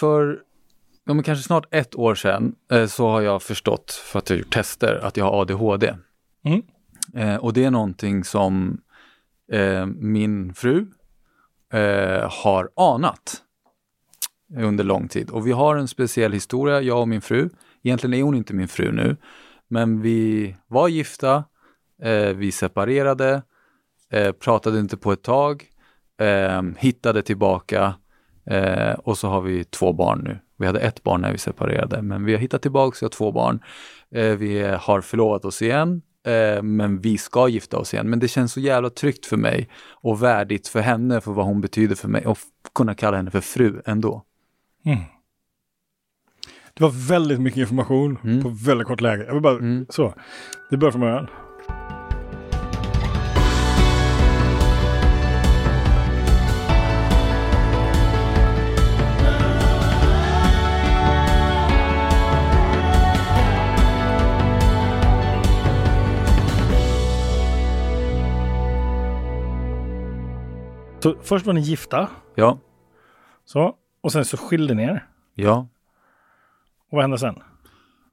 för ja, men kanske snart ett år sedan eh, så har jag förstått, för att jag har gjort tester, att jag har ADHD. Mm. Eh, och det är någonting som eh, min fru eh, har anat under lång tid. Och vi har en speciell historia, jag och min fru. Egentligen är hon inte min fru nu, men vi var gifta, eh, vi separerade, eh, pratade inte på ett tag, hittade tillbaka eh, och så har vi två barn nu. Vi hade ett barn när vi separerade, men vi har hittat tillbaka, vi har två barn. Eh, vi har förlovat oss igen, eh, men vi ska gifta oss igen. Men det känns så jävla tryggt för mig och värdigt för henne, för vad hon betyder för mig och kunna kalla henne för fru ändå. Mm. Det var väldigt mycket information Mm. på väldigt kort läge. Jag vill bara, Mm. så. Det börjar från början. Så först var ni gifta. Ja, Så. Och sen så skilde ni er. ja. Och vad hände sen?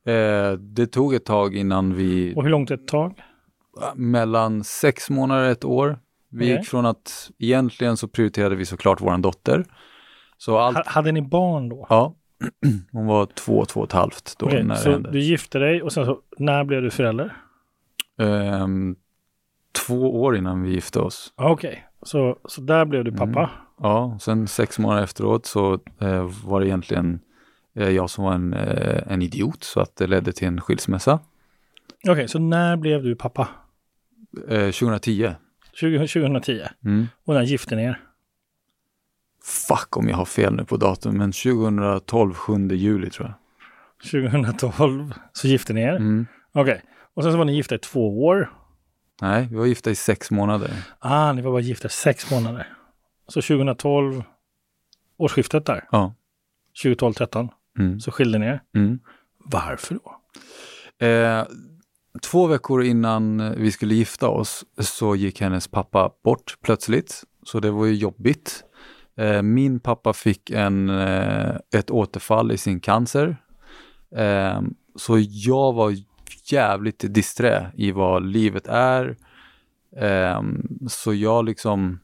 Eh, det tog ett tag innan vi, Och hur långt ett tag? mellan sex månader och ett år. Vi Okej. gick från att egentligen så prioriterade vi såklart våran dotter. Så allt, Ha- Hade ni barn då? ja, hon var två, två och ett halvt då Okej, när det så hände. du gifte dig och sen så, när blev du förälder? Ehm, två år innan vi gifte oss. Okej, så, så där blev du Mm. pappa. Ja, sen sex månader efteråt så eh, var det egentligen eh, jag som var en, eh, en idiot så att det ledde till en skilsmässa. Okej, så när blev du pappa? Eh, 2010. 20, 2010. Mm. Och när gifte ni er? Fuck om jag har fel nu på datum, men 2012, 7 juli tror jag. 2012 så gifte ni er. Mm. Okej, och sen så var ni gifta i två år. Nej, vi var gifta i sex månader. Ah, ni var bara gifta sex månader. Så 2012, årsskiftet där, Ja. 2012-13, Mm. så skilde ni er. Mm. Varför då? Eh, två veckor innan vi skulle gifta oss så gick hennes pappa bort plötsligt. Så det var ju jobbigt. Eh, min pappa fick en, eh, ett återfall i sin cancer. Eh, så jag var jävligt disträ i vad livet är. Eh, så jag liksom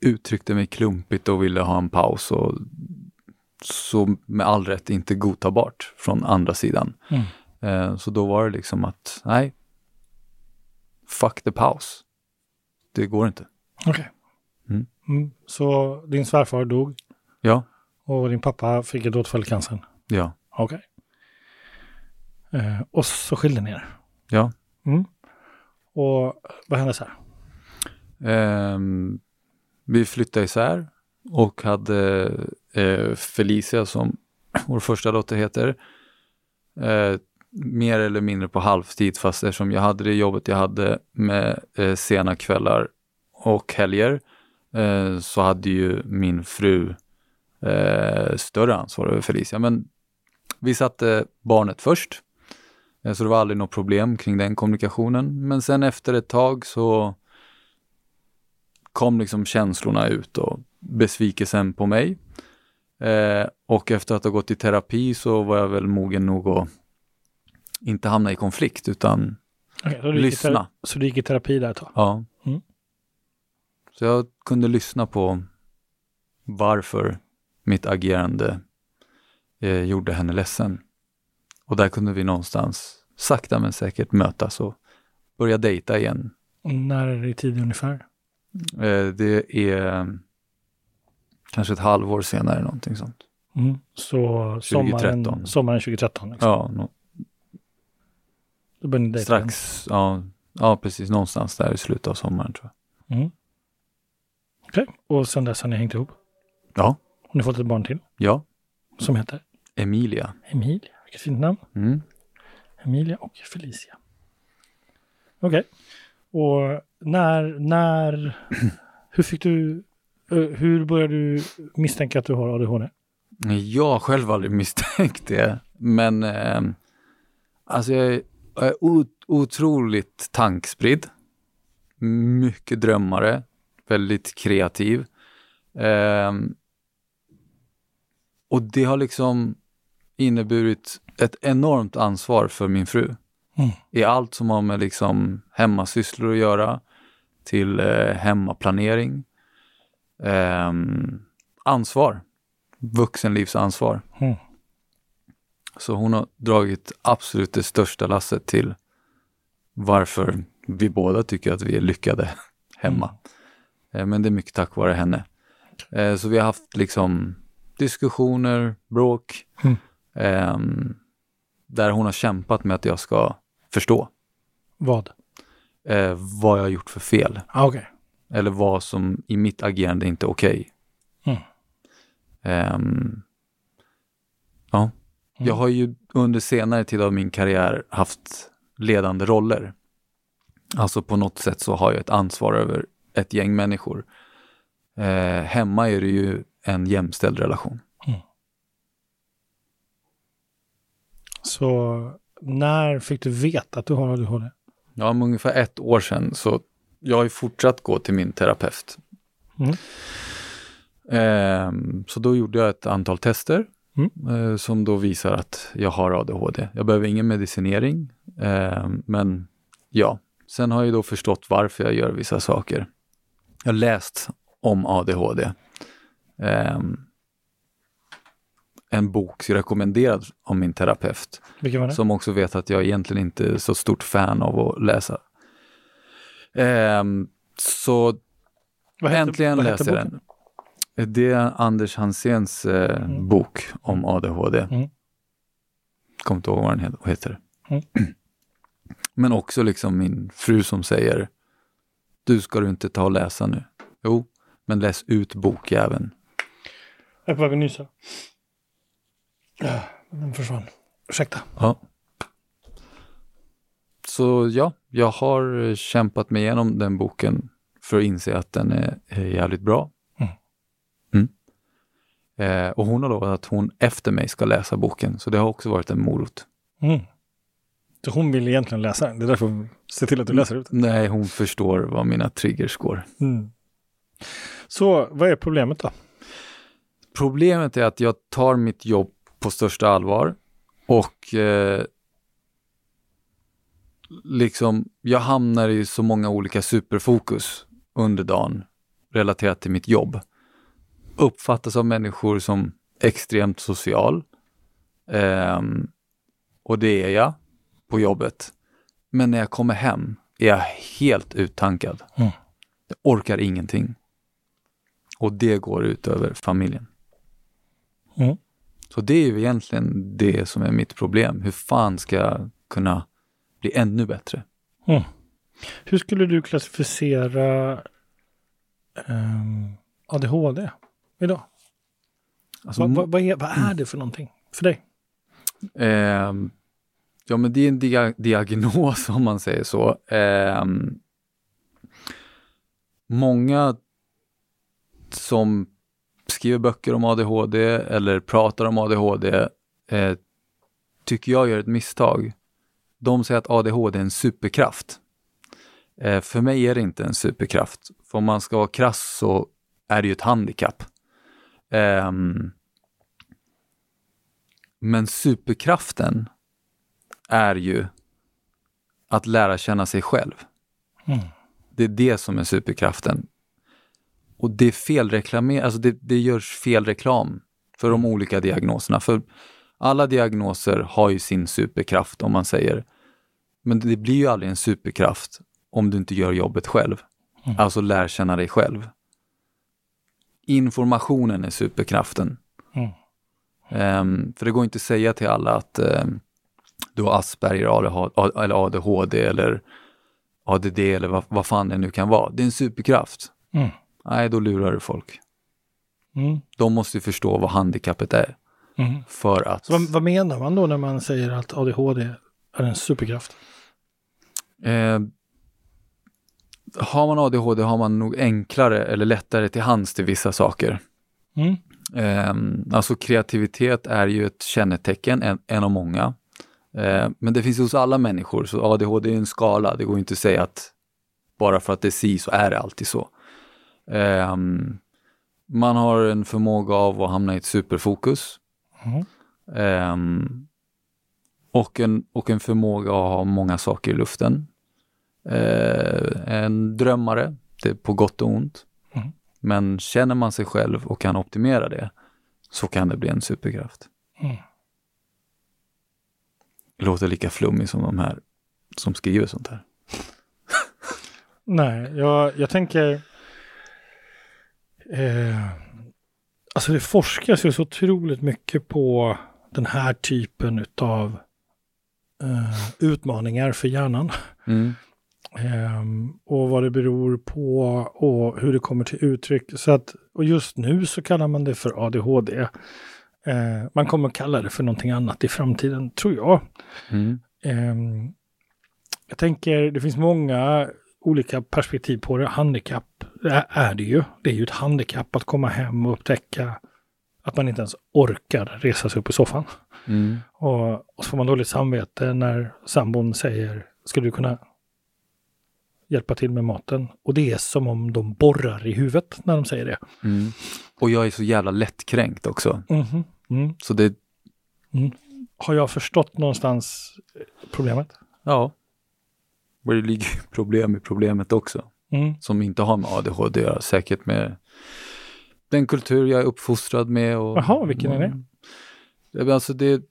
uttryckte mig klumpigt och ville ha en paus. Och så med all rätt inte godtagbart från andra sidan. Mm. Eh, så då var det liksom att, nej, fuck the paus. Det går inte. Okej. Mm. Mm. Så din svärfar dog Ja, och din pappa fick ett återfall i cancern? ja, Okej. Eh, och så skilde ni er? ja. Mm. Och vad hände sen? Ehm, vi flyttade isär och hade eh, Felicia som vår första dotter heter. Eh, mer eller mindre på halvtid fast eftersom jag hade det jobbet jag hade med eh, sena kvällar och helger eh, så hade ju min fru eh, större ansvar över Felicia. Men vi satte barnet först. Eh, så det var aldrig något problem kring den kommunikationen. Men sen efter ett tag så kom liksom känslorna ut och besvikelsen på mig. Eh, och efter att ha gått i terapi så var jag väl mogen nog att inte hamna i konflikt utan Okej, så, lyssna. så du gick i terapi där ett tag? Ja. Mm. Så jag kunde lyssna på varför mitt agerande eh, gjorde henne ledsen. Och där kunde vi någonstans sakta men säkert mötas och börja dejta igen. Och när är det i tid ungefär? Eh, det är kanske ett halvår senare någonting sånt. Mm. Så sommaren 2013. sommaren 2013? Liksom. Ja, nå- Då började ni dejta igen. strax, ja, ja precis, någonstans där i slutet av sommaren tror jag. Mm. Okej, och sen dess har ni hängt ihop? Ja, Och ni har fått ett barn till ja, som heter Emilia. Emilia. Vilket fint namn. Mm. Emilia och Felicia. Okej. Och när, när, hur fick du, eh, hur började du misstänka att du har ADHD? Jag har själv aldrig misstänkt det, men eh, alltså jag är, jag är otroligt tankspridd. Mycket drömmare, väldigt kreativ. Eh, och det har liksom inneburit ett enormt ansvar för min fru. Mm. I allt som har med liksom hemmasysslor att göra, till eh, hemmaplanering. Ehm, ansvar. Vuxenlivsansvar. Mm. Så hon har dragit absolut det största lasset till varför vi båda tycker att vi är lyckade hemma. Eh, Men det är mycket tack vare henne. Eh, Så vi har haft liksom diskussioner, bråk, Mm. ehm, där hon har kämpat med att jag ska förstå Vad? eh, vad jag har gjort för fel. Ah, Okej. Eller vad som i mitt agerande inte är okej. Mm. Ehm, ja, jag har ju under senare tid av min karriär haft ledande roller. Alltså på något sätt så har jag ett ansvar över ett gäng människor. Eh, hemma är det ju en jämställd relation. Så när fick du veta att du har ADHD? Ja, om ungefär ett år sedan så jag har ju fortsatt gå till min terapeut. Mm. Ehm, så då gjorde jag ett antal tester Mm. eh, som då visar att jag har ADHD. Jag behöver ingen medicinering, ehm, men ja. Sen har jag då förstått varför jag gör vissa saker. Jag har läst om ADHD. En bok rekommenderad av min terapeut Vilken var det? som också vet att jag egentligen inte är så stort fan av att läsa. Ehm, så Vad hette- äntligen vad läste jag den. Det är Anders Hanséns eh, Mm. bok om ADHD. Mm. Kommer inte ihåg vad den heter. Heter. Mm. Men också liksom min fru som säger Du ska du inte ta och läsa nu. Jo, men läs ut bokjäveln. Jag är på väg att nysa. Den försvann. Ursäkta. Ja. Så ja, jag har kämpat mig igenom den boken för att inse att den är, är jävligt bra. Mm. Mm. Eh, och hon har lovat att hon efter mig ska läsa boken, så det har också varit en morot. Mm. Så hon vill egentligen läsa den. Det är därför hon ser till att du läser ut den. Nej, hon förstår vad mina triggers går. Mm. Så vad är problemet då? Problemet är att jag tar mitt jobb på största allvar och eh, liksom, jag hamnar i så många olika superfokus under dagen relaterat till mitt jobb. Uppfattas av människor som extremt social. Ehm, och det är jag på jobbet. Men när jag kommer hem är jag helt uttankad. Mm. Jag orkar ingenting. Och det går ut över familjen. Mm. Så det är ju egentligen det som är mitt problem. Hur fan ska jag kunna bli ännu bättre? Hur skulle du klassificera ehm, ADHD idag? Alltså, vad, vad, vad, är, vad är det för någonting för dig? ehm, ja, men det är en dia diagnos om man säger så. Ehm, många som skriver böcker om ADHD eller pratar om ADHD eh, tycker jag gör ett misstag. De säger att ADHD är en superkraft. Eh, för mig är det inte en superkraft. För om man ska vara krass så är det ju ett handikapp. Ehm, men superkraften är ju att lära känna sig själv. Mm. Det är det som är superkraften. Och det är fel reklam, alltså det, det görs fel reklam för de olika diagnoserna. För alla diagnoser har ju sin superkraft om man säger. Men det blir ju aldrig en superkraft om du inte gör jobbet själv. Mm. Alltså lär känna dig själv. Informationen är superkraften. Mm. Ehm, för det går inte att säga till alla att ehm, du har Asperger eller ADHD eller ADD eller vad, vad fan det nu kan vara. Det är en superkraft. Mm. Nej, då lurar du folk. Mm. De måste ju förstå vad handikappet är Mm. för att... Vad, vad menar man då när man säger att ADHD är en superkraft? Eh, har man ADHD har man nog enklare eller lättare till hands till vissa saker. Mm. Eh, alltså kreativitet är ju ett kännetecken, en, en av många. Eh, men det finns hos alla människor, så ADHD är en skala. Det går inte att säga att bara för att det är si så är det alltid så. Eh, man har en förmåga av att hamna i ett superfokus. Mhm. Ehm, och, en, och en förmåga att ha många saker i luften. Eh, en drömmare, det är på gott och ont. Mhm. Men känner man sig själv och kan optimera det så kan det bli en superkraft. Mm. Låter lika flummig som de här som skriver sånt här. Nej, jag, jag tänker... Eh, alltså det forskas ju så otroligt mycket på den här typen av eh, utmaningar för hjärnan. Mm. Ehm, och vad det beror på och hur det kommer till uttryck. Så att, och just nu så kallar man det för ADHD. Eh, man kommer kalla det för någonting annat i framtiden, tror jag. Mm. Ehm, jag tänker, det finns många olika perspektiv på det. Handikapp är det ju. Det är ju ett handikapp att komma hem och upptäcka att man inte ens orkar resa sig upp i soffan. Mm. Och, och så får man dåligt samvete när sambon säger, skulle du kunna hjälpa till med maten? Och det är som om de borrar i huvudet när de säger det. Mm. Och jag är så jävla lättkränkt också. Mhm. Mm. Så det, Har jag förstått någonstans problemet? ja. Och det ligger problem i problemet också. Mm. Som inte har med ADHD att göra. Säkert med den kultur jag är uppfostrad med. Och, Jaha, vilken är det? Alltså det,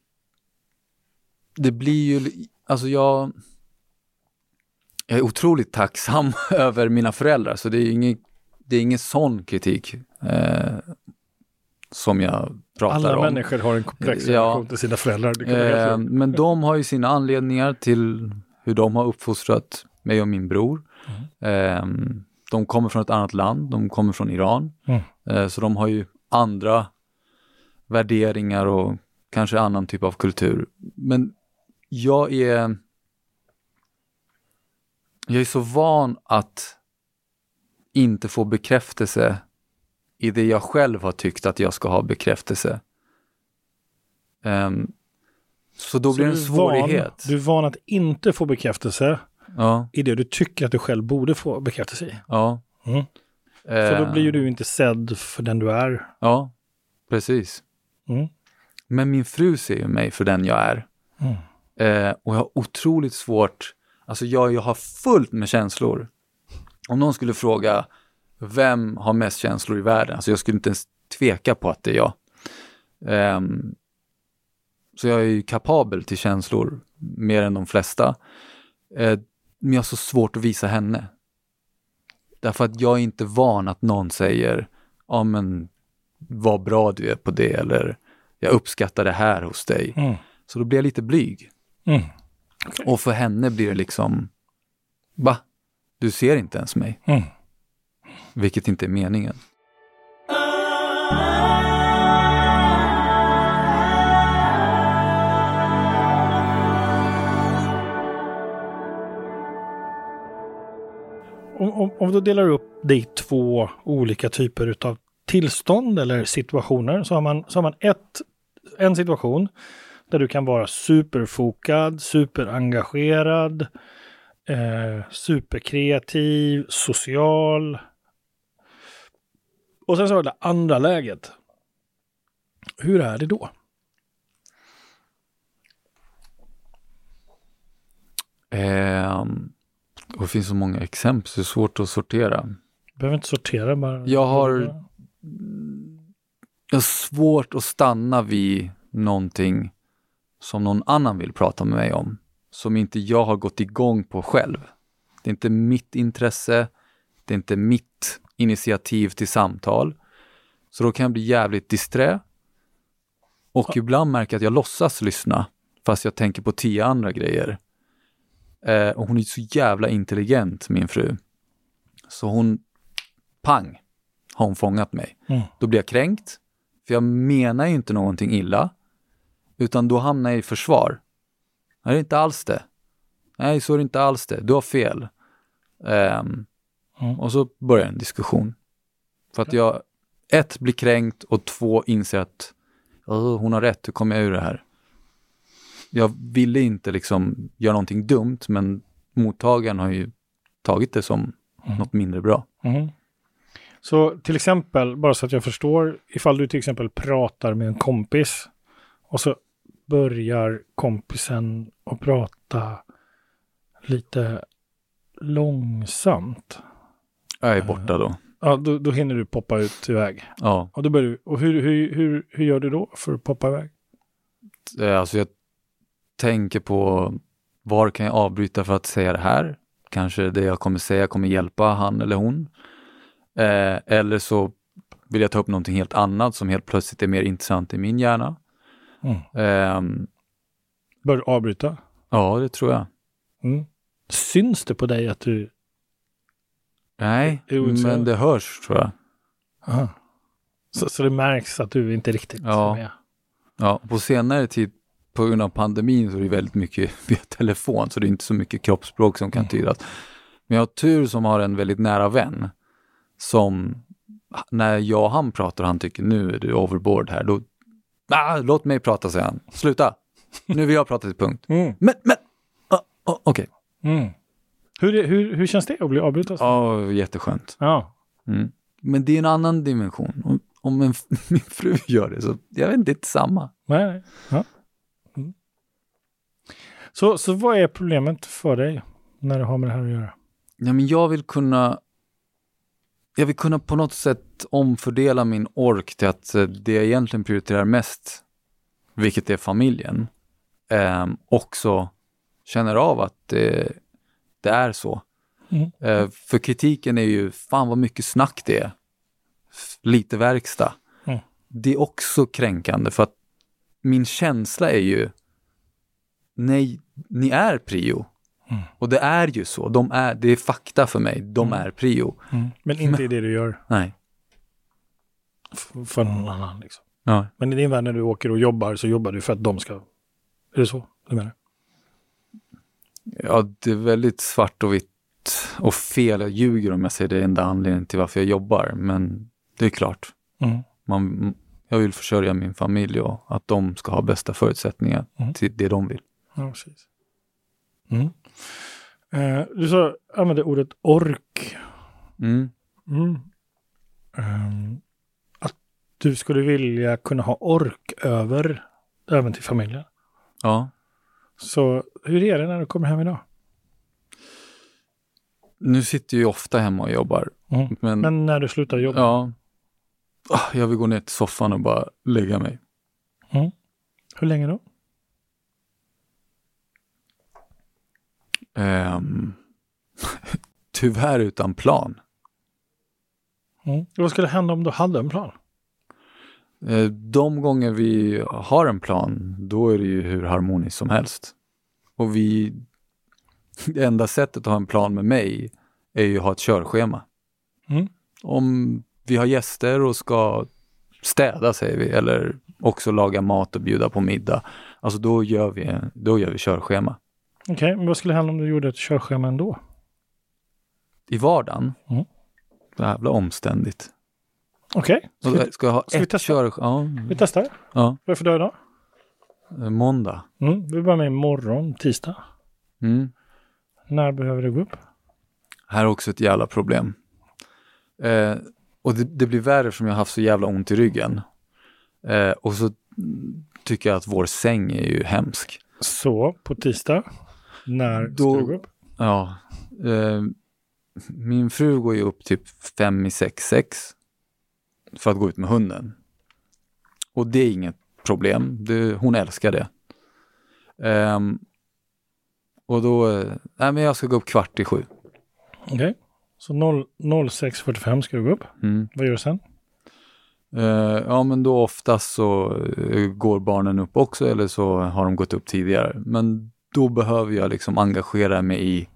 det blir ju, alltså jag, jag är otroligt tacksam över mina föräldrar, så det är ingen, det är ingen sån kritik eh, som jag pratar Alla om. människor har en komplex Ja. relation till sina föräldrar. Eh, men de har ju sina anledningar till hur de har uppfostrat mig och min bror. Eh, de kommer från ett annat land, de kommer från Iran. Mm. Eh, så de har ju andra värderingar och kanske annan typ av kultur. Men jag är jag är så van att inte få bekräftelse i det jag själv har tyckt att jag ska ha bekräftelse. Ehm, så då Så blir det en är van- svårighet. Du är van att inte få bekräftelse Ja, i det du tycker att du själv borde få bekräftelse i. ja. Mm. Så då blir ju du inte sedd för den du är. Ja, precis. Mm. Men min fru ser ju mig för den jag är. Mm. Eh, och jag har otroligt svårt, alltså jag, jag har fullt med känslor. Om någon skulle fråga, vem har mest känslor i världen? Alltså jag skulle inte ens tveka på att det är jag. Ehm, så jag är ju kapabel till känslor mer än de flesta. Eh, men jag har så svårt att visa henne. Därför att jag är inte van att någon säger, ja men vad bra du är på det eller jag uppskattar det här hos dig. Mm. Så då blir jag lite blyg. Mm. Och för henne blir det liksom, va? Du ser inte ens mig. Mm. Vilket inte är meningen. Om, om, du delar upp det i två olika typer utav tillstånd eller situationer så har man, så har man ett, en situation där du kan vara superfokad, superengagerad, eh, superkreativ, social. Och sen så har du det andra läget. Hur är det då? Ehm, och det finns så många exempel så det är svårt att sortera. Du behöver inte sortera bara. Jag har- Jag har svårt att stanna vid någonting som någon annan vill prata med mig om. Som inte jag har gått igång på själv. Det är inte mitt intresse. Det är inte mitt initiativ till samtal. Så då kan jag bli jävligt disträ. Och ibland märker jag att jag låtsas lyssna fast jag tänker på tio andra grejer. Eh, och hon är så jävla intelligent, min fru. Så hon, pang, har hon fångat mig. Mm. Då blir jag kränkt, för jag menar ju inte någonting illa, utan då hamnar jag i försvar. Nej, det är inte alls det. Nej, så är det inte alls det. Du har fel. Ehm, Mm. Och så börjar en diskussion. För att jag, ett, blir kränkt och två, inser att "Åh, hon har rätt, hur kommer jag ur det här? Jag ville inte liksom göra någonting dumt, men mottagaren har ju tagit det som Mm. något mindre bra. Mhm. Så till exempel, bara så att jag förstår, ifall du till exempel pratar med en kompis Och så börjar kompisen att prata lite långsamt. Jag är borta då. Ja, då, då hinner du poppa ut iväg. Ja, Och, då börjar du, och hur, hur, hur, hur gör du då för att poppa iväg? eh, alltså jag tänker på var kan jag avbryta för att säga det här? Kanske det jag kommer säga kommer hjälpa han eller hon. Eh, eller så vill jag ta upp någonting helt annat som helt plötsligt är mer intressant i min hjärna. Mm. Ehm, Bör du avbryta? ja, det tror jag. Mm. Syns det på dig att du... Nej, men det hörs tror jag. Aha. Så, så det märks att du inte riktigt Ja. är med? Ja, på senare tid på grund av pandemin så är det väldigt mycket via telefon så det är inte så mycket kroppsspråk som kan Mm. tydas. Men jag har tur som har en väldigt nära vän som när jag och han pratar och han tycker nu är du overboard här, då ah, låt mig prata säger han. Sluta! Nu vill jag prata till punkt. Mm. Men, men, ah, ah, okej. Mm. Hur, hur, hur känns det att bli avbruten? Ja, jätteskönt. Ja. Mm. Men det är en annan dimension. Om, om en, min fru gör det så, jag vet inte, det är inte samma. Nej, nej. Ja. Så, så vad är problemet för dig när det har med det här att göra? Ja, men jag vill kunna jag vill kunna på något sätt omfördela min ork till att eh, det jag egentligen prioriterar mest, vilket är familjen, eh, också känner av att det, det är så. Mm. Eh, för kritiken är ju, fan vad mycket snack det är. Lite verkstad. Mm. Det är också kränkande för att min känsla är ju, nej, ni är prio. Mm. Och det är ju så, de är, det är fakta för mig, de Mm. är prio. Mm. Men inte i det du gör Nej. f- för någon annan. Liksom. Ja. Men i din värld när du åker och jobbar så jobbar du för att de ska... Är det så du menar? ja, det är väldigt svart och vitt och fel. Jag ljuger om jag säger det är enda anledningen till varför jag jobbar, men det är klart. Mm. Man, jag vill försörja min familj och att de ska ha bästa förutsättningar Mm. till det de vill. Ja, precis. Mm. Eh, du sa, använde ordet ork. Mm. Mm. Ehm, att du skulle vilja kunna ha ork över även till familjen. Ja. Så hur är det när du kommer hem idag? Nu sitter jag ju ofta hemma och jobbar, Mm. men, Men när du slutar jobba? ja. Ah, Jag vill gå ner till soffan och bara lägga mig. Hur länge då? Ehm, tyvärr utan plan. Mm. Vad skulle hända om du hade en plan? Eh, De gånger vi har en plan, då är det ju hur harmoniskt som helst. Och vi, det enda sättet att ha en plan med mig är ju att ha ett körschema. Mm. Om vi har gäster och ska städa säger vi, eller också laga mat och bjuda på middag. Alltså då gör vi, då gör vi körschema. Okej, men vad skulle hända om du gjorde ett körschema ändå? I vardagen, Mm. jävla omständigt. Okej, ska, vi- Ska jag ha ska vi ett testa? körschema? vi testar. Ja, Vad är för dag idag? ja, måndag. Mm. Vi börjar med imorgon, tisdag. Mm. När behöver du gå upp? Här är också ett jävla problem. Eh, och det, det blir värre som jag har haft så jävla ont i ryggen. Eh, och så tycker jag att vår säng är ju hemsk. Så, på tisdag. När Då- ska du gå upp? Ja, eh, min fru går ju upp typ fem i sex, sex för att gå ut med hunden. Och det är inget problem, det, hon älskar det. Ehm, och då, eh, nej men jag ska gå upp kvart i sju. Okej. Så 0 06.45 ska du gå upp. Mm. Vad gör du sen? Eh, ja, men då oftast så eh, går barnen upp också eller så har de gått upp tidigare. Men då behöver jag liksom engagera mig i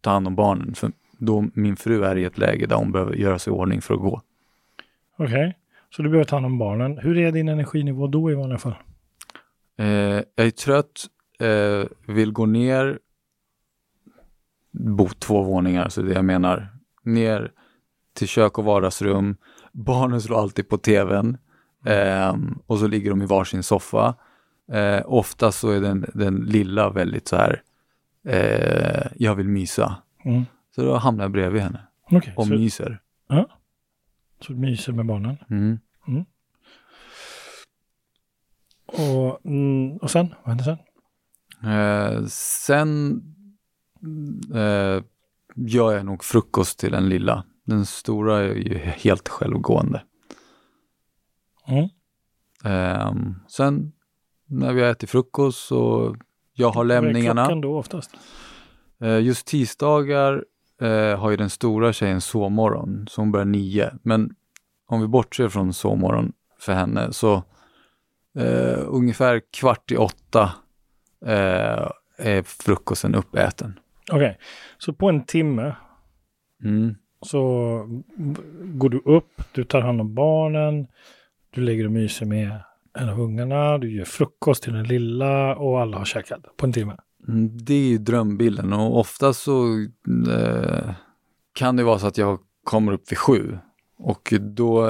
ta hand om barnen. För då min fru är i ett läge där hon behöver göra sig i ordning för att gå. Okej. Så du behöver ta hand om barnen. Hur är din energinivå då i vanliga fall? Eh, jag är trött, eh, vill gå ner, bo två våningar, så det jag menar. Ner till kök och vardagsrum. Barnen slår alltid på tvn ehm, och så ligger de i varsin soffa. Eh, ofta så är den, den lilla väldigt så här, eh, jag vill mysa. Mm. Så då hamnar jag bredvid henne Okej, och så, myser. så du myser med barnen. Mm. Och, mm, och sen? Vad hände sen? Eh, sen eh, gör jag nog frukost till den lilla. Den stora är ju helt självgående. Mm. Eh, sen när vi har ätit frukost så jag har Vad är lämningarna. då oftast? Eh, just tisdagar eh, har ju den stora tjejen sovmorgon, så hon börjar nio. Men om vi bortser från sovmorgon för henne så eh, ungefär kvart i åtta eh, är frukosten uppäten. Okej, så på en timme Mm. så går du upp, du tar hand om barnen, du lägger och myser med en av ungarna, du gör frukost till den lilla och alla har käkat på en timme. Mm, Det är ju drömbilden och ofta så eh, kan det vara så att jag kommer upp vid sju och då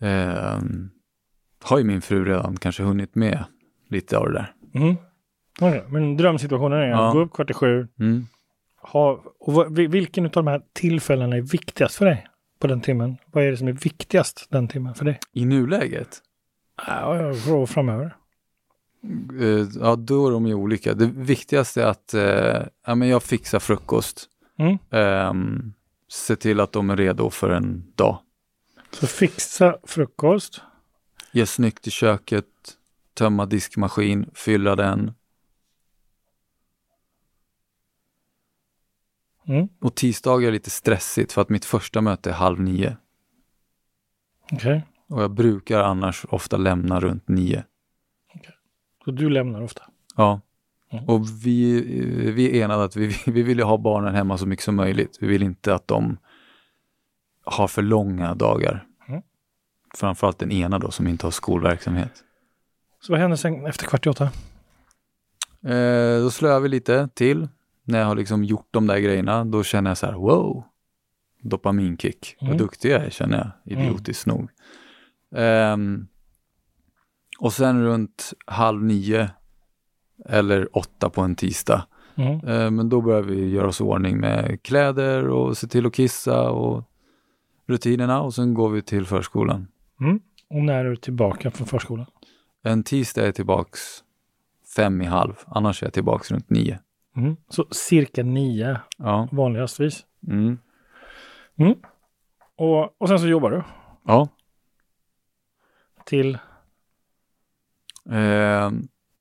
eh, har ju min fru redan kanske hunnit med lite av det där. Mm. Okej, Men drömsituationen är Ja. att gå upp kvart i sju, Mm. ha, och vad, vilken av de här tillfällena är viktigast för dig på den timmen? Vad är det som är viktigast den timmen för dig? I nuläget, Ja, jag får framöver. eh, ja då är de ju olika. Det viktigaste är att eh, ja, men jag fixar frukost. Mm. Ehm, se till att de är redo för en dag. Så fixa frukost. Ge snyggt i köket, tömma diskmaskin, fylla den. Mm. Och tisdagar är lite stressigt för att mitt första möte är halv nio. Okej, Och jag brukar annars ofta lämna runt nio. så du lämnar ofta. Ja. Mm. Och vi, vi är enade att vi, vi vill ha barnen hemma så mycket som möjligt. Vi vill inte att de har för långa dagar. Mm. Framförallt den ena då som inte har skolverksamhet. Så vad händer sen efter kvart i åtta? Eh, då slår vi lite till. När jag har liksom gjort de där grejerna, då känner jag så här, wow, dopaminkick. Mm. Vad duktig jag är känner jag, idiotiskt nog. Ehm, och sen runt halv nio eller åtta på en tisdag, Mm. eh, men då börjar vi göra oss i ordning med kläder och se till att kissa och rutinerna och sen går vi till förskolan. Mm. Och när är du tillbaka från förskolan? En tisdag är jag tillbaks fem i halv, annars är jag tillbaks runt nio. Mm. Så cirka nio Ja. vanligastvis. Mm. Och, och sen så jobbar du Ja. Till... Eh,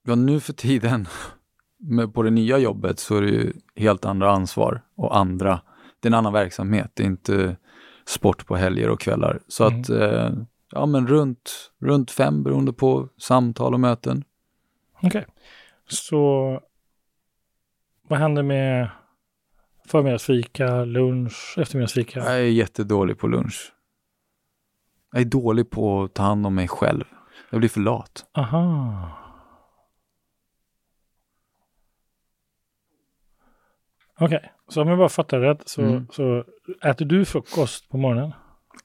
ja, nu för tiden med, på det nya jobbet så är det ju helt andra ansvar och andra, det är en annan verksamhet, det är inte sport på helger och kvällar. Så Mm. att, eh, ja men runt, runt fem beroende på samtal och möten. Okej. Så vad händer med förmiddagsfika, lunch, eftermiddagsfika? Jag är jättedålig på lunch. Jag är dålig på att ta hand om mig själv. Jag blir för lat. Aha. Okej, så om jag bara fattar rätt så, Mm. så äter du frukost på morgonen?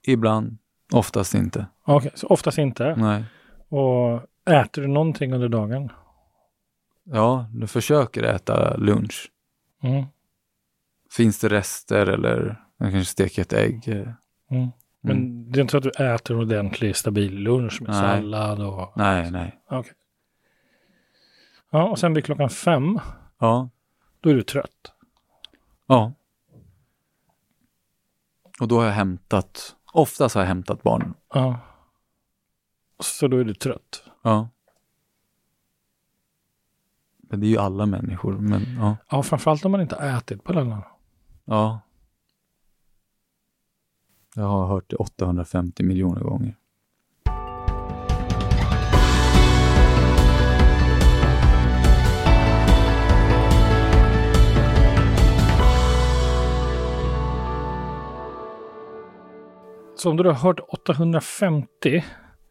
Ibland, oftast inte. Okej, så oftast inte. Nej. Och äter du någonting under dagen? Ja, du försöker äta lunch. Mm. Finns det rester eller jag kanske steker ett ägg. Mm. Men Mm. det är inte så att du äter en ordentlig stabil lunch med Nej. sallad och... Nej, nej. Okej. Ja, och sen vid klockan fem, Ja, då är du trött. ja. Och då har jag hämtat, oftast har jag hämtat barnen. Ja. Så då är du trött. Ja. Men det är ju alla människor, men ja. Ja, framförallt om man inte har ätit på dagen. Ja. Jag har hört det 850 miljoner gånger. Så om du har hört 850,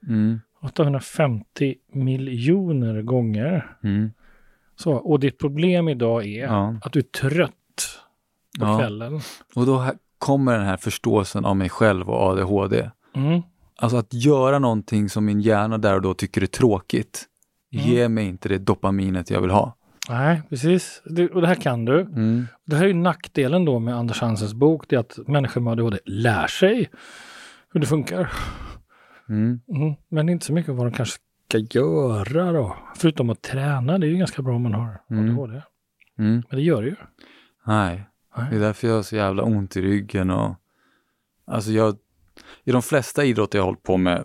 Mm. 850 miljoner gånger. Mm. Så, och ditt problem idag är Ja. att du är trött på Ja. kvällen. Och då kommer den här förståelsen av mig själv och ADHD. Mm. Alltså att göra någonting som min hjärna där och då tycker är tråkigt. Mm. Ge mig inte det dopaminet jag vill ha. Nej, precis. Det, och det här kan du. Mm. Det här är ju nackdelen då med Anders Hansens bok. Det är att människor med ADHD lär sig hur det funkar. Mm. Mm. Men inte så mycket vad de kanske ska göra då? Förutom att träna, det är ju ganska bra om man har Mm. ADHD. Mm. Men det gör det ju. Nej, det är därför jag har så jävla ont i ryggen och alltså jag, i de flesta idrotter jag hållit på med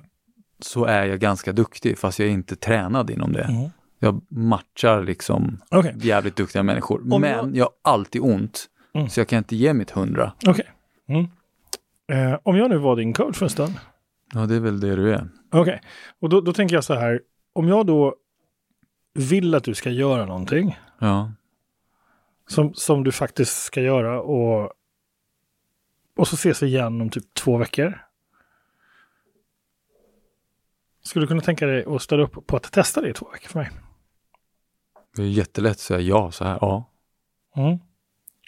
så är jag ganska duktig fast jag är inte tränad inom det. Mm. Jag matchar liksom Okej, jävligt duktiga människor. Om men jag- jag... har alltid ont. Mm. Så jag kan inte ge mitt hundra. okej. Mm. Eh, om jag nu var din coach för en stund. Ja, det är väl det du är. Okej, och då, då tänker jag så här. Om jag då vill att du ska göra någonting Ja. Som, som du faktiskt ska göra och, och så ses vi igen om typ två veckor. Skulle du kunna tänka dig att ställa upp på att testa det i två veckor för mig? Det är jättelätt att säga ja så här. Ja. Mm.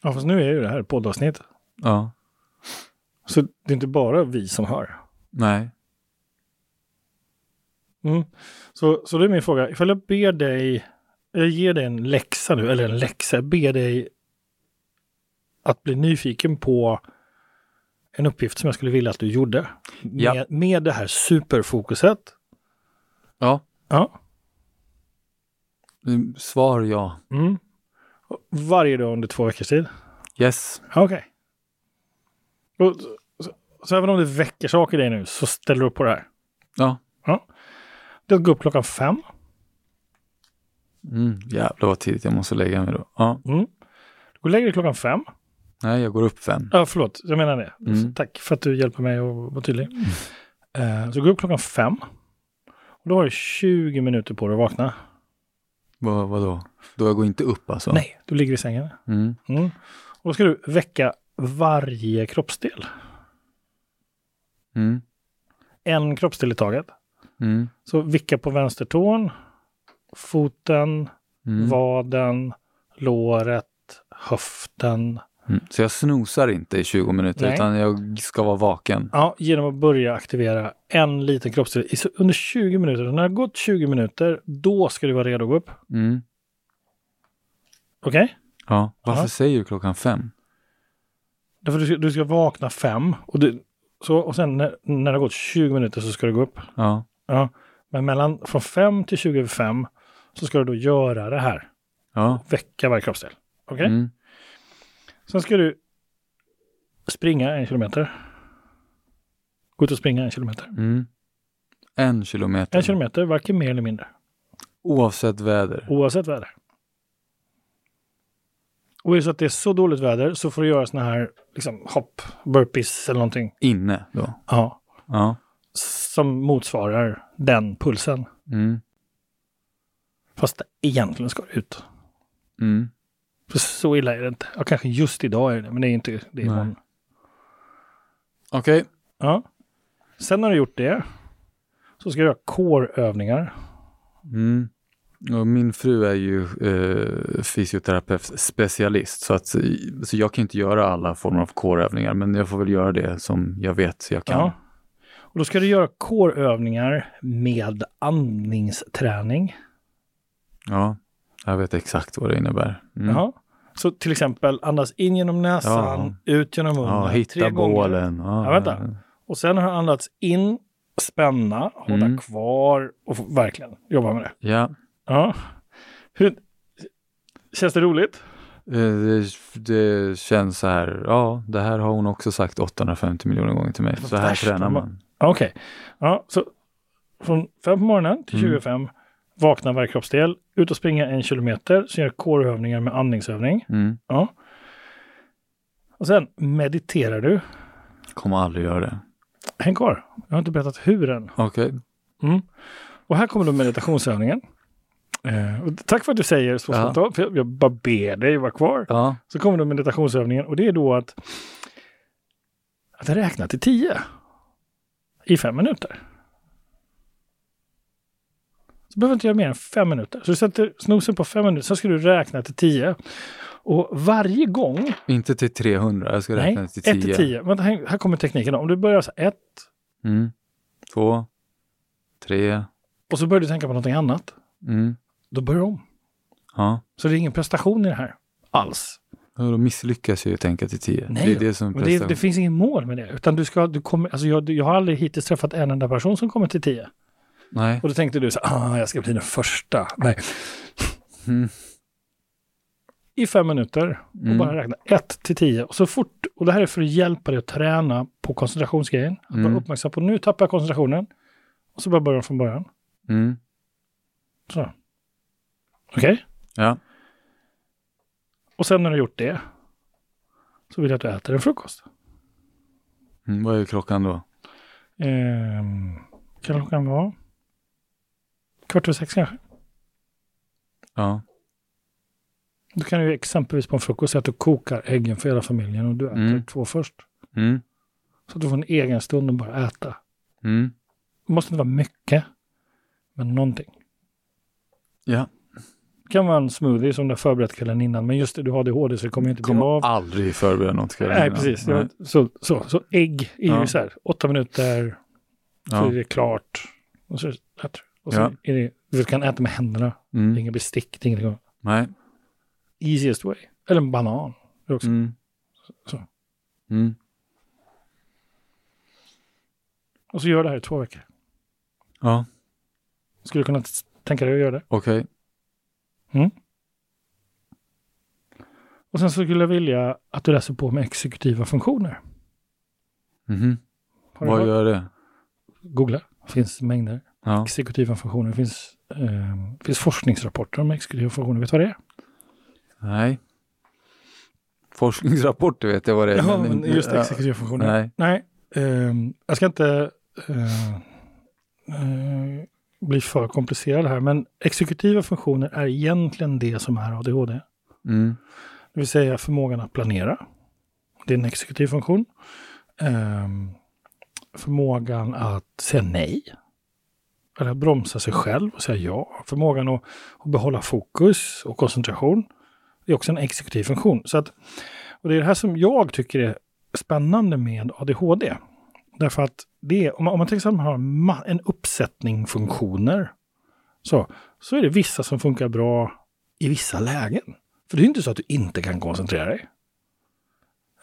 Ja, fast nu är ju det här ett poddavsnitt. Ja. Så det är inte bara vi som hör. Nej. Mm. Så, så det är min fråga. Ifall jag ber dig, jag ger dig en läxa nu, eller en läxa, jag ber dig att bli nyfiken på en uppgift som jag skulle vilja att du gjorde. Ja. Med, med det här superfokuset. Ja. Ja. Mm, Svar ja. Mm. Varje dag under två veckors tid. Yes. Okej. Och Så, så, även om det väcker saker i dig nu så ställer du upp på det här. Ja. Det går upp klockan fem. Mm, jävlar vad tidigt jag måste lägga mig då. Ja. Mm. Du går och lägger dig klockan fem. Nej, jag går upp fem. Ja, förlåt, jag menar det. Mm. Så Tack för att du hjälper mig att vara tydlig. Eh, så du går upp klockan fem. Och då har du 20 minuter på dig att vakna. Vad, vadå? Då jag går inte upp alltså? Nej, du ligger i sängen. Mm. Mm. Och då ska du väcka varje kroppsdel. Mm. En kroppsdel i taget. Mm. Så vicka på vänstertån, foten, Mm. vaden, låret, höften. Mm. Så jag snosar inte i 20 minuter Nej. utan jag ska vara vaken. Ja, genom att börja aktivera en liten kroppsdel under 20 minuter. När det har gått 20 minuter, då ska du vara redo att gå upp. Mm. Okej? Ja. Varför Ja. säger du klockan fem? Därför du ska, du ska vakna fem och, du, så, och sen när, när det har gått 20 minuter så ska du gå upp. Ja. Ja. Men mellan från 5 till 20 över 5 så ska du då göra det här. Ja. Väcka varje kroppsdel. Okej? Mm. Sen ska du springa en kilometer. Gå ut och springa en kilometer. Mm. En kilometer. En kilometer, varken mer eller mindre. Oavsett väder. Oavsett väder. Och är det så att det är så dåligt väder så får du göra såna här liksom, hopp, burpees eller någonting. Inne då. Ja. Ja. Som motsvarar den pulsen. Mm. Fast egentligen ska du ut. Mm. För så illa är det inte. Ja, kanske just idag är det, men det är inte det. Imorgon. Okej. Ja. Sen när du gjort det så ska du göra core-övningar. Mm. Och min fru är ju eh, fysioterapeut specialist så, att, så jag kan inte göra alla former av core-övningar men jag får väl göra det som jag vet jag kan. Ja. Och då ska du göra core-övningar med andningsträning. Ja, jag vet exakt vad det innebär. Mm. Jaha. Så till exempel andas in genom näsan, ut genom munnen Ja, tre hitta gånger. bålen. Ja, Ja, vänta. Och sen har du andats in, spänna, hålla Mm. kvar och verkligen jobba med det. Ja, Ja. Hur, känns det roligt? eh, det, det känns så här. Ja, det här har hon också sagt 850 miljoner gånger till mig. Så här värsta tränar man-. Okej. Ja, så från fem på morgonen till Mm. 25, vakna varje kroppsdel, ut och springa en kilometer, så gör core-övningar med andningsövning. Mm. Ja. Och sen mediterar du. Kommer aldrig göra det. Häng kvar, jag har inte berättat hur än. Okej. Mm. Och här kommer då meditationsövningen. Eh, tack för att du säger så Ja. spontant, för jag, jag bara ber dig vara kvar. Ja. Så kommer då meditationsövningen och det är då att, att räkna till tio i fem minuter. Så behöver inte göra mer än fem minuter. Så du sätter snosen på fem minuter, sen ska du räkna till tio. Och varje gång, Inte till 300, jag ska nej, räkna till 10. ett till tio. Vänta, här, här kommer tekniken. då. Om du börjar så här, ett Mm. Två, tre, och så börjar du tänka på någonting annat. mm. Då börjar du om. ja. Så det är ingen prestation i det här alls. Och Då misslyckas jag ju tänka till 10. Nej det är det som Men det, det finns ingen mål med det. Utan du ska, du kommer, alltså jag, jag har aldrig hittills träffat en enda person som kommer till 10. Nej. Och då tänkte du så ah, jag ska bli den första. Nej. Mm. I fem minuter och Mm. bara räkna ett till tio. Och så fort, och det här är för att hjälpa dig att träna på koncentrationsgrejen. Att Mm. vara uppmärksam på nu tappar jag koncentrationen. Och så bara börja från början. Mm. Så. Okej? Ja. Och sen när du har gjort det så vill jag att du äter en frukost. Mm. Vad är klockan då? Ehm, kan klockan vara kvart över sex kanske? Ja. Då kan du ju exempelvis på en frukost säga att du kokar äggen för hela familjen och du äter Mm. två först. Mm. Så att du får en egen stund och bara äta. Mm. Det måste inte vara mycket, men någonting. Ja. Det kan vara en smoothie som du har förberett kvällen innan, men just det, du har ADHD så det kommer inte bli Kommer av. aldrig förbereda något kväll Nej, innan. precis. Nej. Så, så, så ägg är ju Ja. så här, åtta minuter, så Ja. är det klart. Och så, äter du. Och så Ja. är det, du kan äta med händerna, det är Mm. inga bestick, det är ingenting. Nej. Easiest way. Eller en banan. Också. Mm. Så. Mm. Och så gör det här i två veckor. Ja, Skulle du kunna tänka dig att göra det? okej. Och sen så skulle jag vilja att du läser på med exekutiva funktioner. Mhm. Vad gör det? Googla. Finns mängder. Ja. Exekutiva funktioner. Det finns, eh, finns forskningsrapporter om exekutiva funktioner. Vet du vad det är? Nej. Forskningsrapporter vet jag vad det är. Ja, men just ja. exekutiva funktioner. Nej. Nej, ehm, jag ska inte eh, eh, bli för komplicerad här, men exekutiva funktioner är egentligen det som är ADHD. Mm. Det vill säga förmågan att planera. Det är en exekutiv funktion. Ehm, förmågan att säga nej. Eller att bromsa sig själv och säga ja. Förmågan att, att behålla fokus och koncentration. Det är också en exekutiv funktion. Så att, och det är det här som jag tycker är spännande med ADHD. Därför att det om man, om man till exempel har en uppsättning funktioner så, så är det vissa som funkar bra i vissa lägen. För det är inte så att du inte kan koncentrera dig.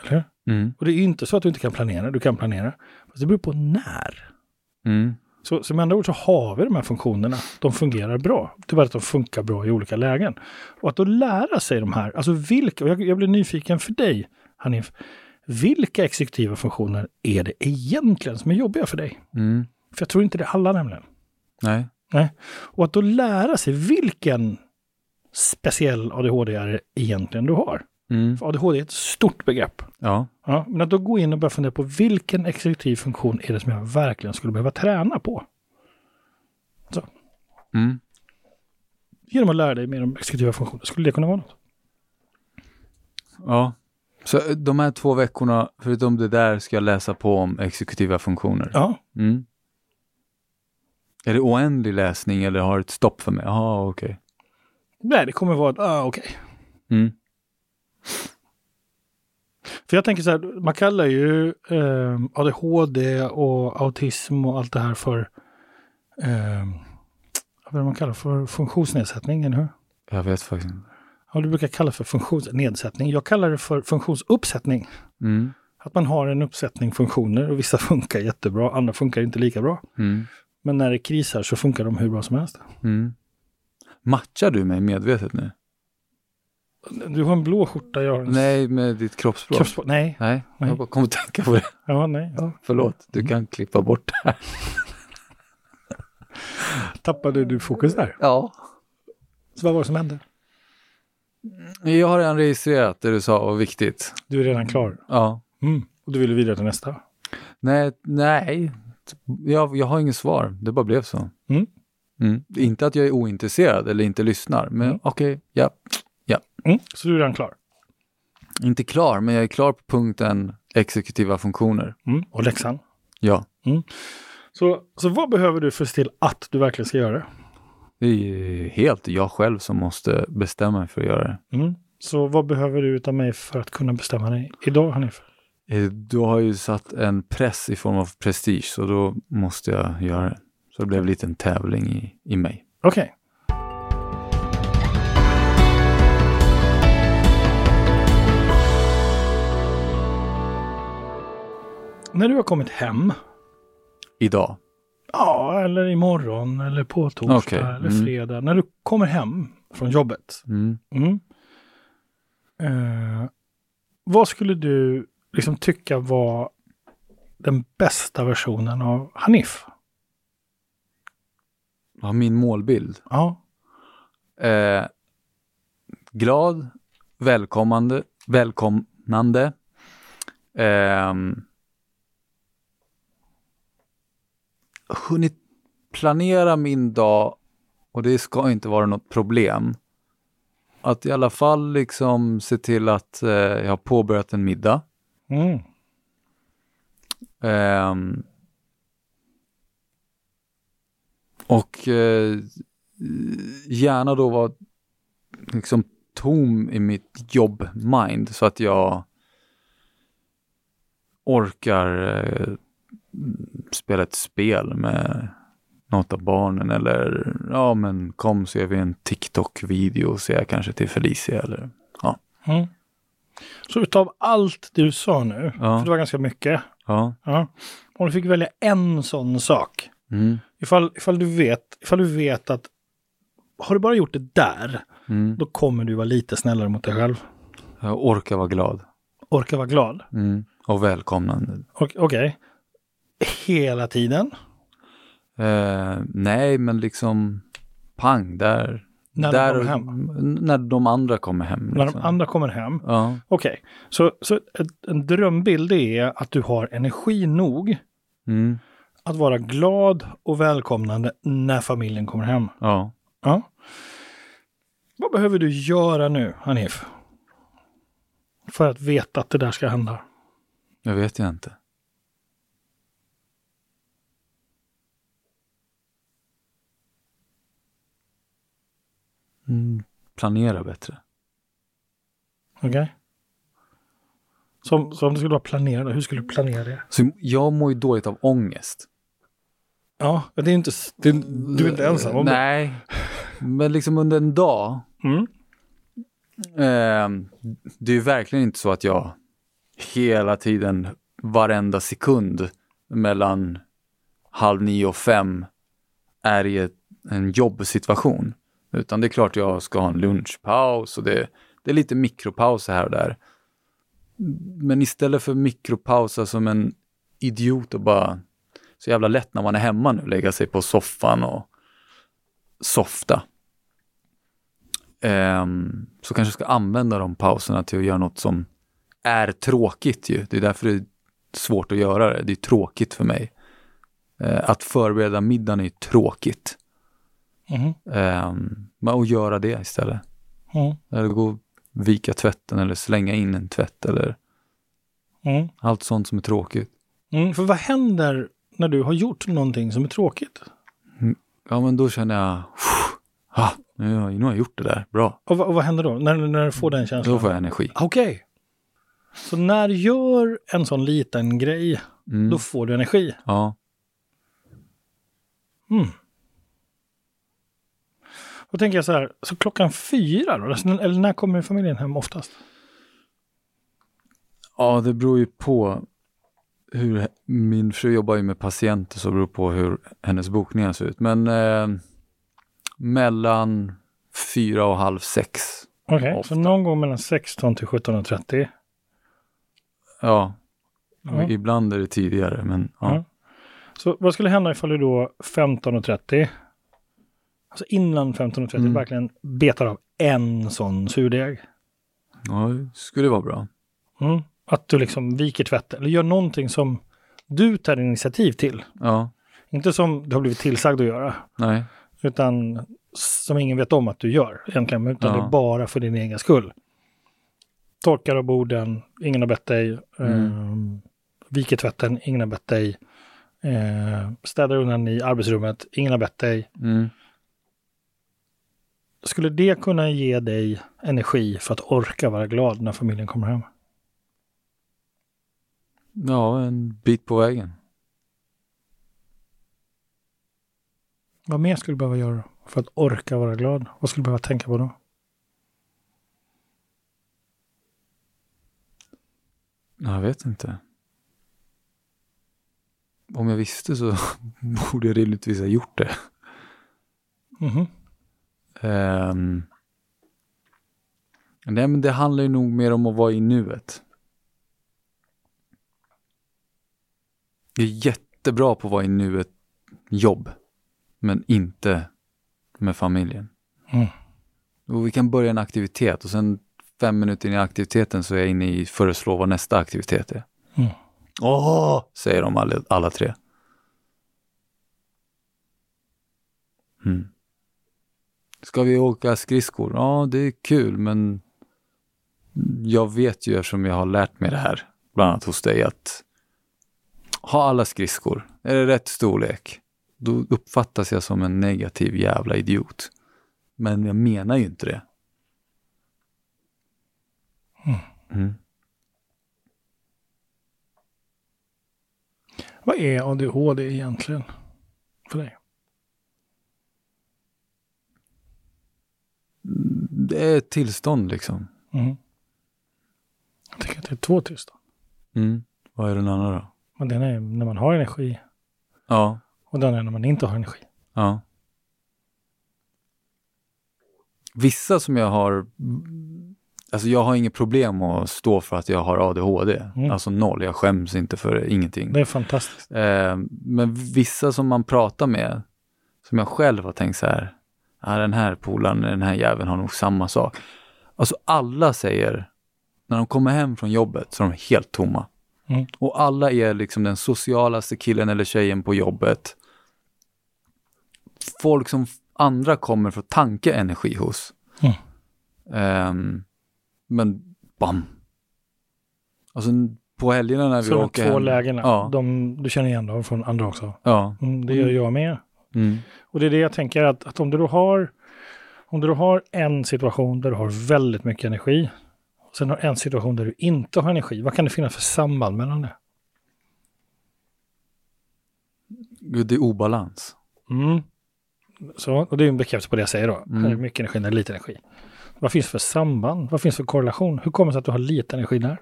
Eller Mm. Och det är inte så att du inte kan planera, du kan planera. Fast det beror på när. Mm. Så, så med andra ord så har vi de här funktionerna. De fungerar bra. Det är bara att de funkar bra i olika lägen. Och att då lära sig de här, alltså vilka, och jag, jag blir nyfiken för dig, Hanif. Vilka exekutiva funktioner är det egentligen som är jobbiga för dig? Mm. För jag tror inte det är alla nämligen. Nej. Nej. Och att då lära sig vilken speciell ADHD är egentligen du har. Mm. För ADHD är ett stort begrepp. Ja. Ja, men att då gå in och börja fundera på vilken exekutiv funktion är det som jag verkligen skulle behöva träna på? Mm. Genom att lära dig mer om exekutiva funktioner. Skulle det kunna vara något? Ja. Så eh, de här två veckorna, förutom det där, ska jag läsa på om exekutiva funktioner? Ja, Mm. Är det oändlig läsning eller har det ett stopp för mig? Jaha, okej. nej, det kommer vara, ah, okej. Mm. För jag tänker så här, man kallar ju eh, ADHD och autism och allt det här för, eh, vad man kallar för funktionsnedsättning, eller hur? Jag vet faktiskt inte. Ja, du brukar kalla det för funktionsnedsättning. Jag kallar det för funktionsuppsättning. Mm. Att man har en uppsättning funktioner och vissa funkar jättebra, andra funkar inte lika bra. Mm. Men när det krisar så funkar de hur bra som helst. Mm. Matchar du mig medvetet nu? Du har en blå skjorta, jag har en Nej, med ditt kroppsspråk? kroppsspråk. Nej, Nej, Nej. jag bara kom att tänka på det. ja, nej. Ja. Förlåt, du kan klippa bort det här. Tappade du fokus där? Ja. Så vad var det som hände? Jag har redan registrerat det du sa var viktigt. Du är redan klar. Ja. Mm. Och du ville vidare till nästa? Nej, nej. Jag, jag har inget svar. Det bara blev så. Mm. Mm. Inte att jag är ointresserad eller inte lyssnar, men Mm. okej, ja. Mm. Så du är redan klar? Inte klar, men jag är klar på punkten exekutiva funktioner. Mm. Och läxan? Ja, Så, så vad behöver du för att se till att du verkligen ska göra det? det är helt jag själv som måste bestämma mig för att göra det. Mm. Så vad behöver du utav mig för att kunna bestämma dig idag, Hanif? Eh, Du har ju satt en press i form av prestige, så då måste jag göra det. Så det blev lite en tävling i, i mig. Okej. När du har kommit hem, Idag. Ja, eller imorgon eller på torsdag Okej, eller mm. fredag. När du kommer hem från jobbet. Mm. Mm. Eh, vad skulle du liksom tycka var den bästa versionen av Hanif? Ja, min målbild. Ja. Eh, glad, välkommande, välkomnande. Ehm, hunnit planera min dag och det ska inte vara något problem. Att i alla fall liksom se till att eh, jag har påbörjat en middag. Mm. Ehm, och eh, gärna då vara liksom tom i mitt jobb-mind så att jag orkar eh, spela ett spel med något av barnen eller ja men kom så gör vi en TikTok-video och ser jag kanske till Felicia eller Mm. Så utav allt du sa nu, Ja. för det var ganska mycket. ja. Ja. Om du fick välja en sån sak. Mm, Ifall, ifall, du vet, ifall du vet att har du bara gjort det där, mm. då kommer du vara lite snällare mot dig själv. Jag orkar vara glad Orka vara glad. mm. och välkomnande. Okej. Hela tiden. Eh, nej, men liksom pang, där. När där, de kommer hem. När de andra kommer hem. När Liksom. de andra kommer hem. Ja, Okej, så, så ett, en drömbild är att du har energi nog mm, att vara glad och välkomnande när familjen kommer hem. ja. Ja. Vad behöver du göra nu, Hanif? För att veta att det där ska hända. Jag vet jag inte. Mm, planera bättre. Okej? Som, så om du skulle vara planerad, hur skulle du planera det? Så jag mår ju dåligt av ångest. Ja, men det är inte, det, du är inte ensam om. Nej, men liksom under en dag. Mm. Eh, det är ju verkligen inte så att jag hela tiden, varenda sekund mellan halv nio och fem är i ett, en jobbsituation. Utan det är klart jag ska ha en lunchpaus och det, det är lite mikropauser här och där. Men istället för mikropausa som en idiot och bara så jävla lätt när man är hemma nu, lägga sig på soffan och softa. Um, så kanske jag ska använda de pauserna till att göra något som är tråkigt ju. Det är därför det är svårt att göra det. Det är tråkigt för mig. Uh, att förbereda middagen är tråkigt. Ehm, men att göra det istället. Mm. Eller gå och vika tvätten eller slänga in en tvätt eller Mm. allt sånt som är tråkigt. Mm. För vad händer när du har gjort någonting som är tråkigt? Ja, men då känner jag, ah, nu, har- nu har jag gjort det där, bra. Och, vad- och vad händer då? När, när du får den känslan? Då får jag energi. Okej. Så när du gör en sån liten grej, Mm. då får du energi. Ja, Mm. Då tänker jag så här, så klockan fyra då? Alltså, Eller när kommer familjen hem oftast? Ja, det beror ju på hur, min fru jobbar ju med patienter så det beror på hur hennes bokningar ser ut. Men eh, mellan fyra och halv sex. Okej, Ofta. så någon gång mellan 16 till 17.30. Ja, Ja. ibland är det tidigare men ja. Ja. Så vad skulle hända ifall du då 15.30, alltså innan 15.30, Mm. verkligen betar av en sån surdeg? ja, det skulle vara bra. Mm. Att du liksom viker tvätten eller gör någonting som du tar initiativ till. Ja, Inte som du har blivit tillsagd att göra, nej, utan som ingen vet om att du gör egentligen, utan Ja. det är bara för din egen skull. Torkar av borden, ingen har bett dig. Mm. Eh, viker tvätten, ingen har bett dig. Eh, städar undan i arbetsrummet, ingen har bett dig. mm. Skulle det kunna ge dig energi för att orka vara glad när familjen kommer hem? ja, en bit på vägen. Vad mer skulle du behöva göra för att orka vara glad? Vad skulle du behöva tänka på då? Ja, Jag vet inte. om jag visste så borde jag rimligtvis ha gjort det. Mhm. Ehm. nej, men det handlar ju nog mer om att vara i nuet. Jag är jättebra på att vara i nuet jobb, men inte med familjen. Mm. Och vi kan börja en aktivitet och sen fem minuter in i aktiviteten så är jag inne i föreslå vad nästa aktivitet är. Mm. Åh, säger de alla, alla tre. Mm. Ska vi åka skridskor? Ja, det är kul, men jag vet ju eftersom jag har lärt mig det här, bland annat hos dig, att ha alla skridskor, är det rätt storlek, då uppfattas jag som en negativ jävla idiot. Men jag menar ju inte det. Mm. Vad är ADHD egentligen för dig? Det är ett tillstånd liksom. Mhm. Jag tänker att det är två tillstånd. Mm. Vad är den andra då? Men den är när man har energi Ja, och den är när man inte har energi. ja. Vissa som jag har, alltså jag har inget problem att stå för att jag har ADHD. Mm. Alltså noll, jag skäms inte för det, ingenting. Det är fantastiskt. Eh, men vissa som man pratar med, som jag själv har tänkt så här, ja, den här polaren, den här jäveln har nog samma sak. Alltså alla säger, när de kommer hem från jobbet så är de helt tomma. Mm. Och alla är liksom den socialaste killen eller tjejen på jobbet. Folk som andra kommer för att tanka energi hos. Mm. Ehm, men bam. Alltså på helgerna när vi Så de åker två hem. lägena, Ja, de, du känner igen dem från andra också. ja. Mm, det gör jag med. Mm. Och det är det jag tänker att, att om du då har om du då har en situation där du har väldigt mycket energi och sen har en situation där du inte har energi, vad kan det finnas för samband mellan det? Gud, det är obalans. Mm. Så, och det är en bekräftelse på det jag säger då. Mm. Här är mycket energi, där är lite energi. Vad finns för samband? Vad finns för korrelation? Hur kommer det sig att du har lite energi där?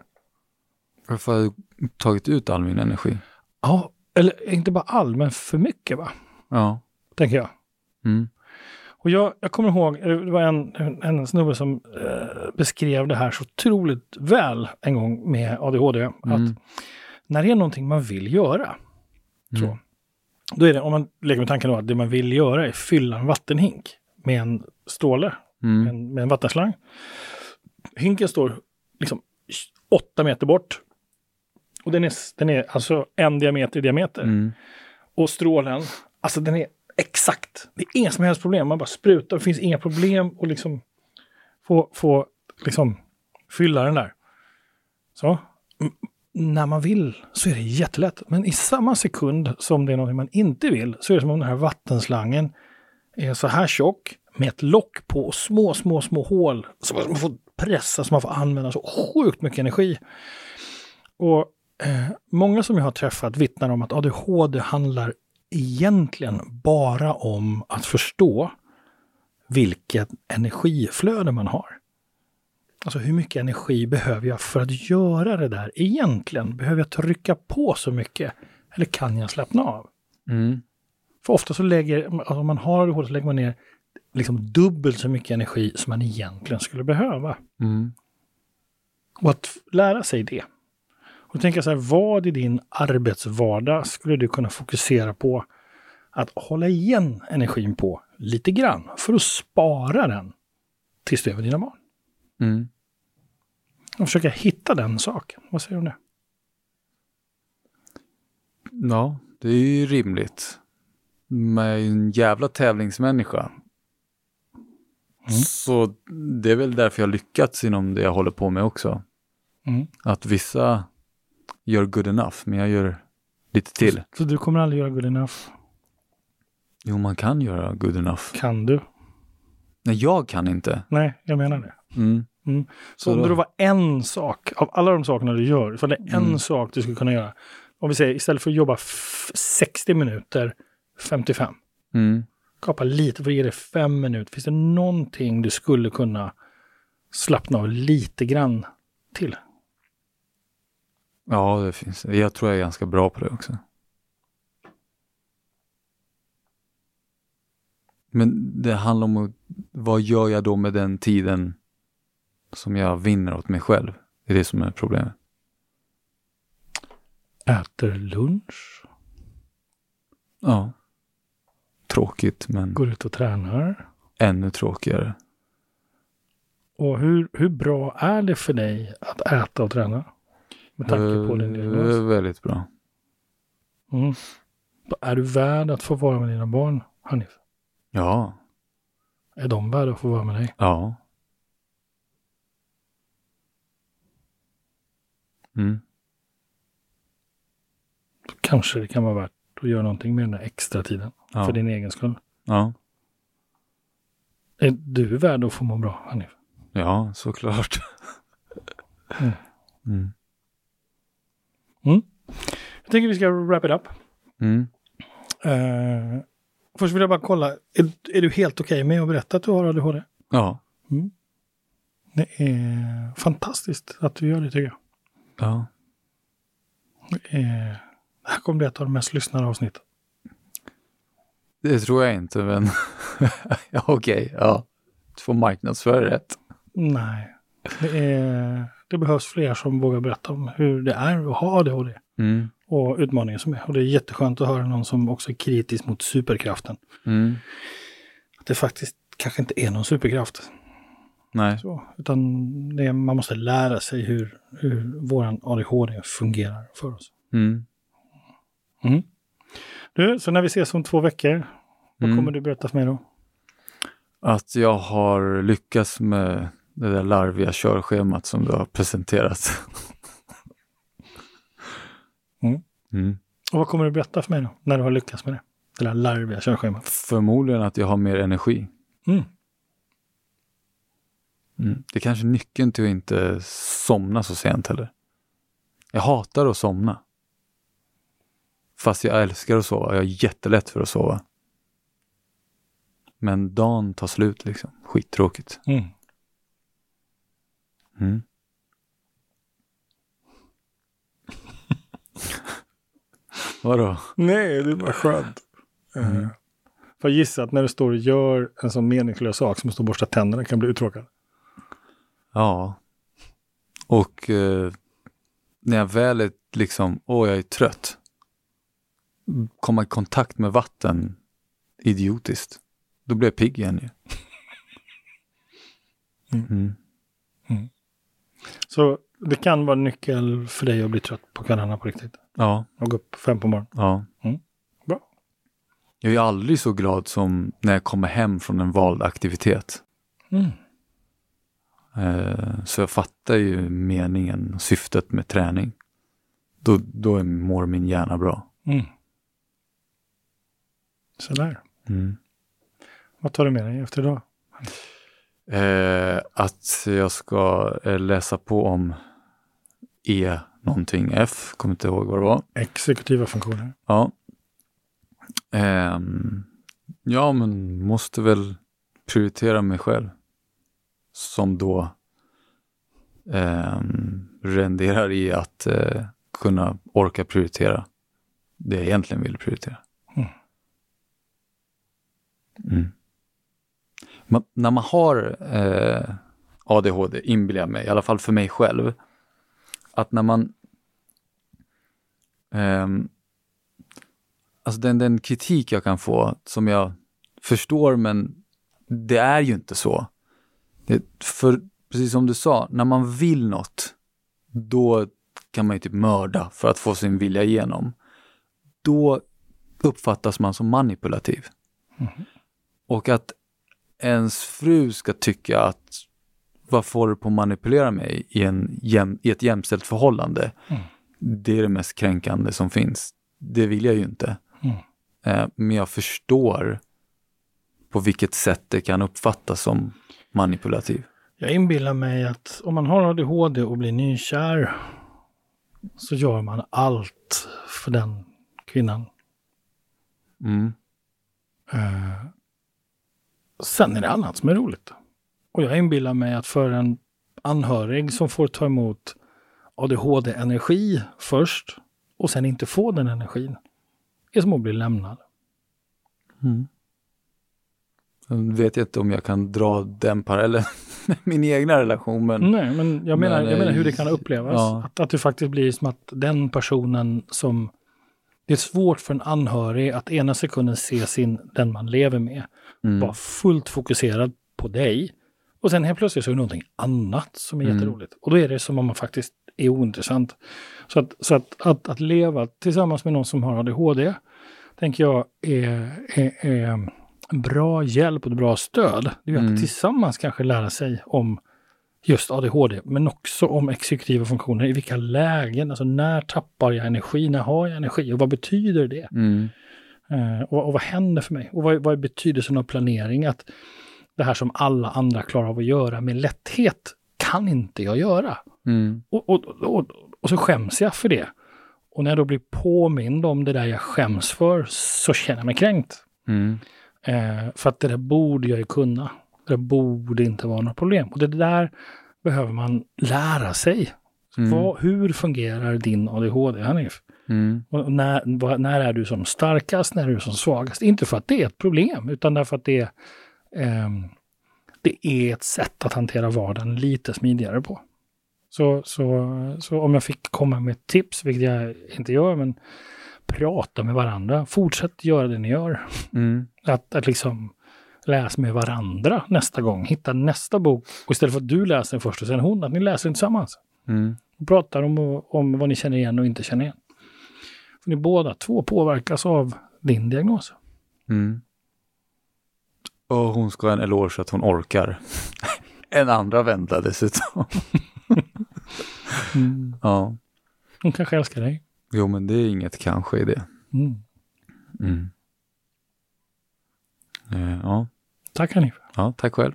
Varför har jag tagit ut all min energi? Ja, eller inte bara all, men för mycket va? Ja. Tänker jag. Mm. Och jag, jag kommer ihåg, det var en, en, snubbe som eh, beskrev det här så otroligt väl en gång med ADHD. Att Mm. när det är någonting man vill göra, så, Mm. då är det, om man leker med tanken då att det man vill göra är fylla en vattenhink med en stråle, Mm. med en, med en vattenslang. Hinken står liksom åtta meter bort. Och den är, den är alltså en diameter i diameter. Mm. Och strålen, alltså den är exakt. Det är inga som helst problem. Man bara sprutar, det finns inga problem att liksom få, få liksom fylla den där. Så. M- När man vill så är det jättelätt. Men i samma sekund som det är något man inte vill så är det som om den här vattenslangen är så här tjock med ett lock på och små, små, små hål som man får pressa, som man får använda så sjukt mycket energi. Och eh, många som jag har träffat vittnar om att ADHD handlar egentligen bara om att förstå vilket energiflöde man har. Alltså hur mycket energi behöver jag för att göra det där egentligen? Behöver jag trycka på så mycket? Eller kan jag slappna av? Mm. För ofta så lägger, alltså om man har ADHD så lägger man ner liksom dubbelt så mycket energi som man egentligen skulle behöva. Mm. Och att lära sig det. Och tänka så här, vad i din arbetsvardag skulle du kunna fokusera på att hålla igen energin på lite grann för att spara den tills du är med dina barn? Mm. Och försöka hitta den saken. Vad säger du om det? Ja, det är ju rimligt. Med en jävla tävlingsmänniska. Mm. Så det är väl därför jag lyckats inom det jag håller på med också. Mm. Att vissa gör good enough, men jag gör lite till. Så du kommer aldrig göra good enough? Jo, man kan göra good enough. Kan du? Nej, jag kan inte. Nej, jag menar det. Mm. Så, Så om det var en sak av alla de sakerna du gör, så det är en Mm. sak du skulle kunna göra. Om vi säger istället för att jobba f- 60 minuter, 55. Mm. Kapa lite för att ge dig fem minuter. Finns det någonting du skulle kunna slappna av lite grann till? Ja, det finns. Jag tror jag är ganska bra på det också. Men det handlar om att, vad gör jag då med den tiden som jag vinner åt mig själv? Det är det som är problemet. Äter lunch. Ja. Tråkigt men... Går ut och tränar. Ännu tråkigare. Och hur, hur bra är det för dig att äta och träna? Med tanke på din Eh, diagnos. Väldigt bra. Mm. Är du värd att få vara med dina barn, Hanif? Ja, Är de värda att få vara med dig? ja. Mm. Då kanske det kan vara värt att göra någonting med den där extra tiden. Ja. För din egen skull. Ja. Är du värd att få må bra, Hanif? ja, såklart. Mm. Mm. Jag tänker vi ska wrap it up. Mm. Eh, först vill jag bara kolla, är, är du helt okej med att berätta att du har ADHD? Ja. Det är fantastiskt att du gör det tycker jag. Ja. Det, är, det här kommer bli ett av de mest lyssnade avsnitten. Det tror jag inte, men okej. ja. Du får marknadsföra rätt. Nej, det, är, det behövs fler som vågar berätta om hur det är att ha ADHD Mm. och utmaningen som är. Och det är jätteskönt att höra någon som också är kritisk mot superkraften. Mm. Att det faktiskt kanske inte är någon superkraft. Nej. Så, utan det man måste lära sig hur, hur våran ADHD fungerar för oss. Mm. Du, så när vi ses om två veckor, vad Mm. kommer du berätta för mig då? Att jag har lyckats med det där larviga körschemat som du har presenterat. Mm. Mm. Och vad kommer du berätta för mig då, när du har lyckats med det? Det där larviga körschemat. Förmodligen att jag har mer energi. Mm. Mm. Det är kanske nyckeln till att inte somna så sent heller. Jag hatar att somna. Fast jag älskar att sova. Jag är jättelätt för att sova. Men dagen tar slut liksom. Skittråkigt. Mm. Mm. Vadå? Nej, det är bara skönt. Mm. Uh, för jag gissar att när du står och gör en sån meningslös sak som att stå och borsta tänderna kan bli uttråkad. Ja. Och eh, när jag väl är liksom, åh jag är trött. Komma i kontakt med vatten, idiotiskt. Då blir jag pigg igen ju. Mm. Mm. Så det kan vara nyckel för dig att bli trött på kvällarna på riktigt. Ja, Och gå upp fem på morgonen. ja. Mm. Bra. Jag är aldrig så glad som när jag kommer hem från en vald aktivitet. Mm. Eh, så jag fattar ju meningen och syftet med träning. Då, då mår min hjärna bra. Mm. Sådär. Mm. Vad tar du med dig efter idag? Eh, att jag ska eh, läsa på om E någonting F, kommer inte ihåg vad det var. Exekutiva funktioner. Ja. Ehm, ja, men måste väl prioritera mig själv. Som då ehm, renderar i att eh, kunna orka prioritera det jag egentligen vill prioritera. Mm. Mm. Man, när man har eh, ADHD, inbillar jag mig, i alla fall för mig själv, att när man ehm, Alltså den, den kritik jag kan få som jag förstår men det är ju inte så. Det, för precis som du sa, när man vill något då kan man ju typ mörda för att få sin vilja igenom. Då uppfattas man som manipulativ. Och att ens fru ska tycka att varför håller du på att manipulera mig i, en jäm, i ett jämställt förhållande? Mm. Det är det mest kränkande som finns. Det vill jag ju inte. Mm. Eh, men jag förstår på vilket sätt det kan uppfattas som manipulativ. Jag inbillar mig att om man har ADHD och blir nykär så gör man allt för den kvinnan. Mm. Eh, sen är det annat som är roligt. Och jag inbillar mig att för en anhörig som får ta emot ADHD-energi först och sen inte få den energin är som att bli lämnad. Mm. Jag vet inte om jag kan dra den parallellen med min egna relation. Men, Nej, men jag menar, men, jag menar eh, hur det kan upplevas. ja. Att, att det faktiskt blir som att den personen som... Det är svårt för en anhörig att ena sekunden se sin, den man lever med, mm, vara fullt fokuserad på dig. Och sen helt plötsligt så är det någonting annat som är Mm. jätteroligt. Och då är det som om man faktiskt är ointressant. Så att, så att, att, att leva tillsammans med någon som har ADHD, tänker jag är, är, är en bra hjälp och ett bra stöd. Det är Mm. att tillsammans kanske lära sig om just ADHD, men också om exekutiva funktioner. I vilka lägen, alltså när tappar jag energi, när har jag energi och vad betyder det? mm, Eh, och, och vad händer för mig? Och vad, vad är betydelsen av planering? Att det här som alla andra klarar av att göra med lätthet kan inte jag göra. mm, Och, och, och, och så skäms jag för det. Och när jag då blir påmind om det där jag skäms för så känner jag mig kränkt. mm, Eh, för att det där borde jag ju kunna. Det där borde inte vara något problem. Och det där behöver man lära sig. Mm. Vad, hur fungerar din ADHD, Hanif? Mm, Och när, när är du som starkast, när är du som svagast? Inte för att det är ett problem, utan därför att det är, ehm, det är ett sätt att hantera vardagen lite smidigare på. Så, så, så om jag fick komma med tips, vilket jag inte gör, men prata med varandra. Fortsätt göra det ni gör. mm, Att, att liksom läs med varandra nästa gång. Hitta nästa bok. Och istället för att du läser den först och sen hon, att ni läser den tillsammans. mm, Och pratar om, om vad ni känner igen och inte känner igen. För ni båda två påverkas av din diagnos. mm. Och hon ska ha en eloge så att hon orkar. en andra vända dessutom. ja, Hon kanske älskar dig. jo men det är inget kanske i det. Mm. Mm. Eh, ja. Tack Hanif. ja, tack själv.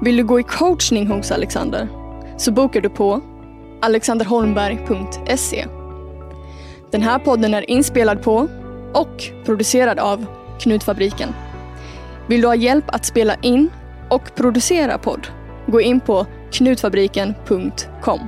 Vill du gå i coachning hos Alexander? Så bokar du på alexanderholmberg.se. Den här podden är inspelad på och producerad av Knutfabriken. Vill du ha hjälp att spela in och producera podd? Gå in på knutfabriken.com.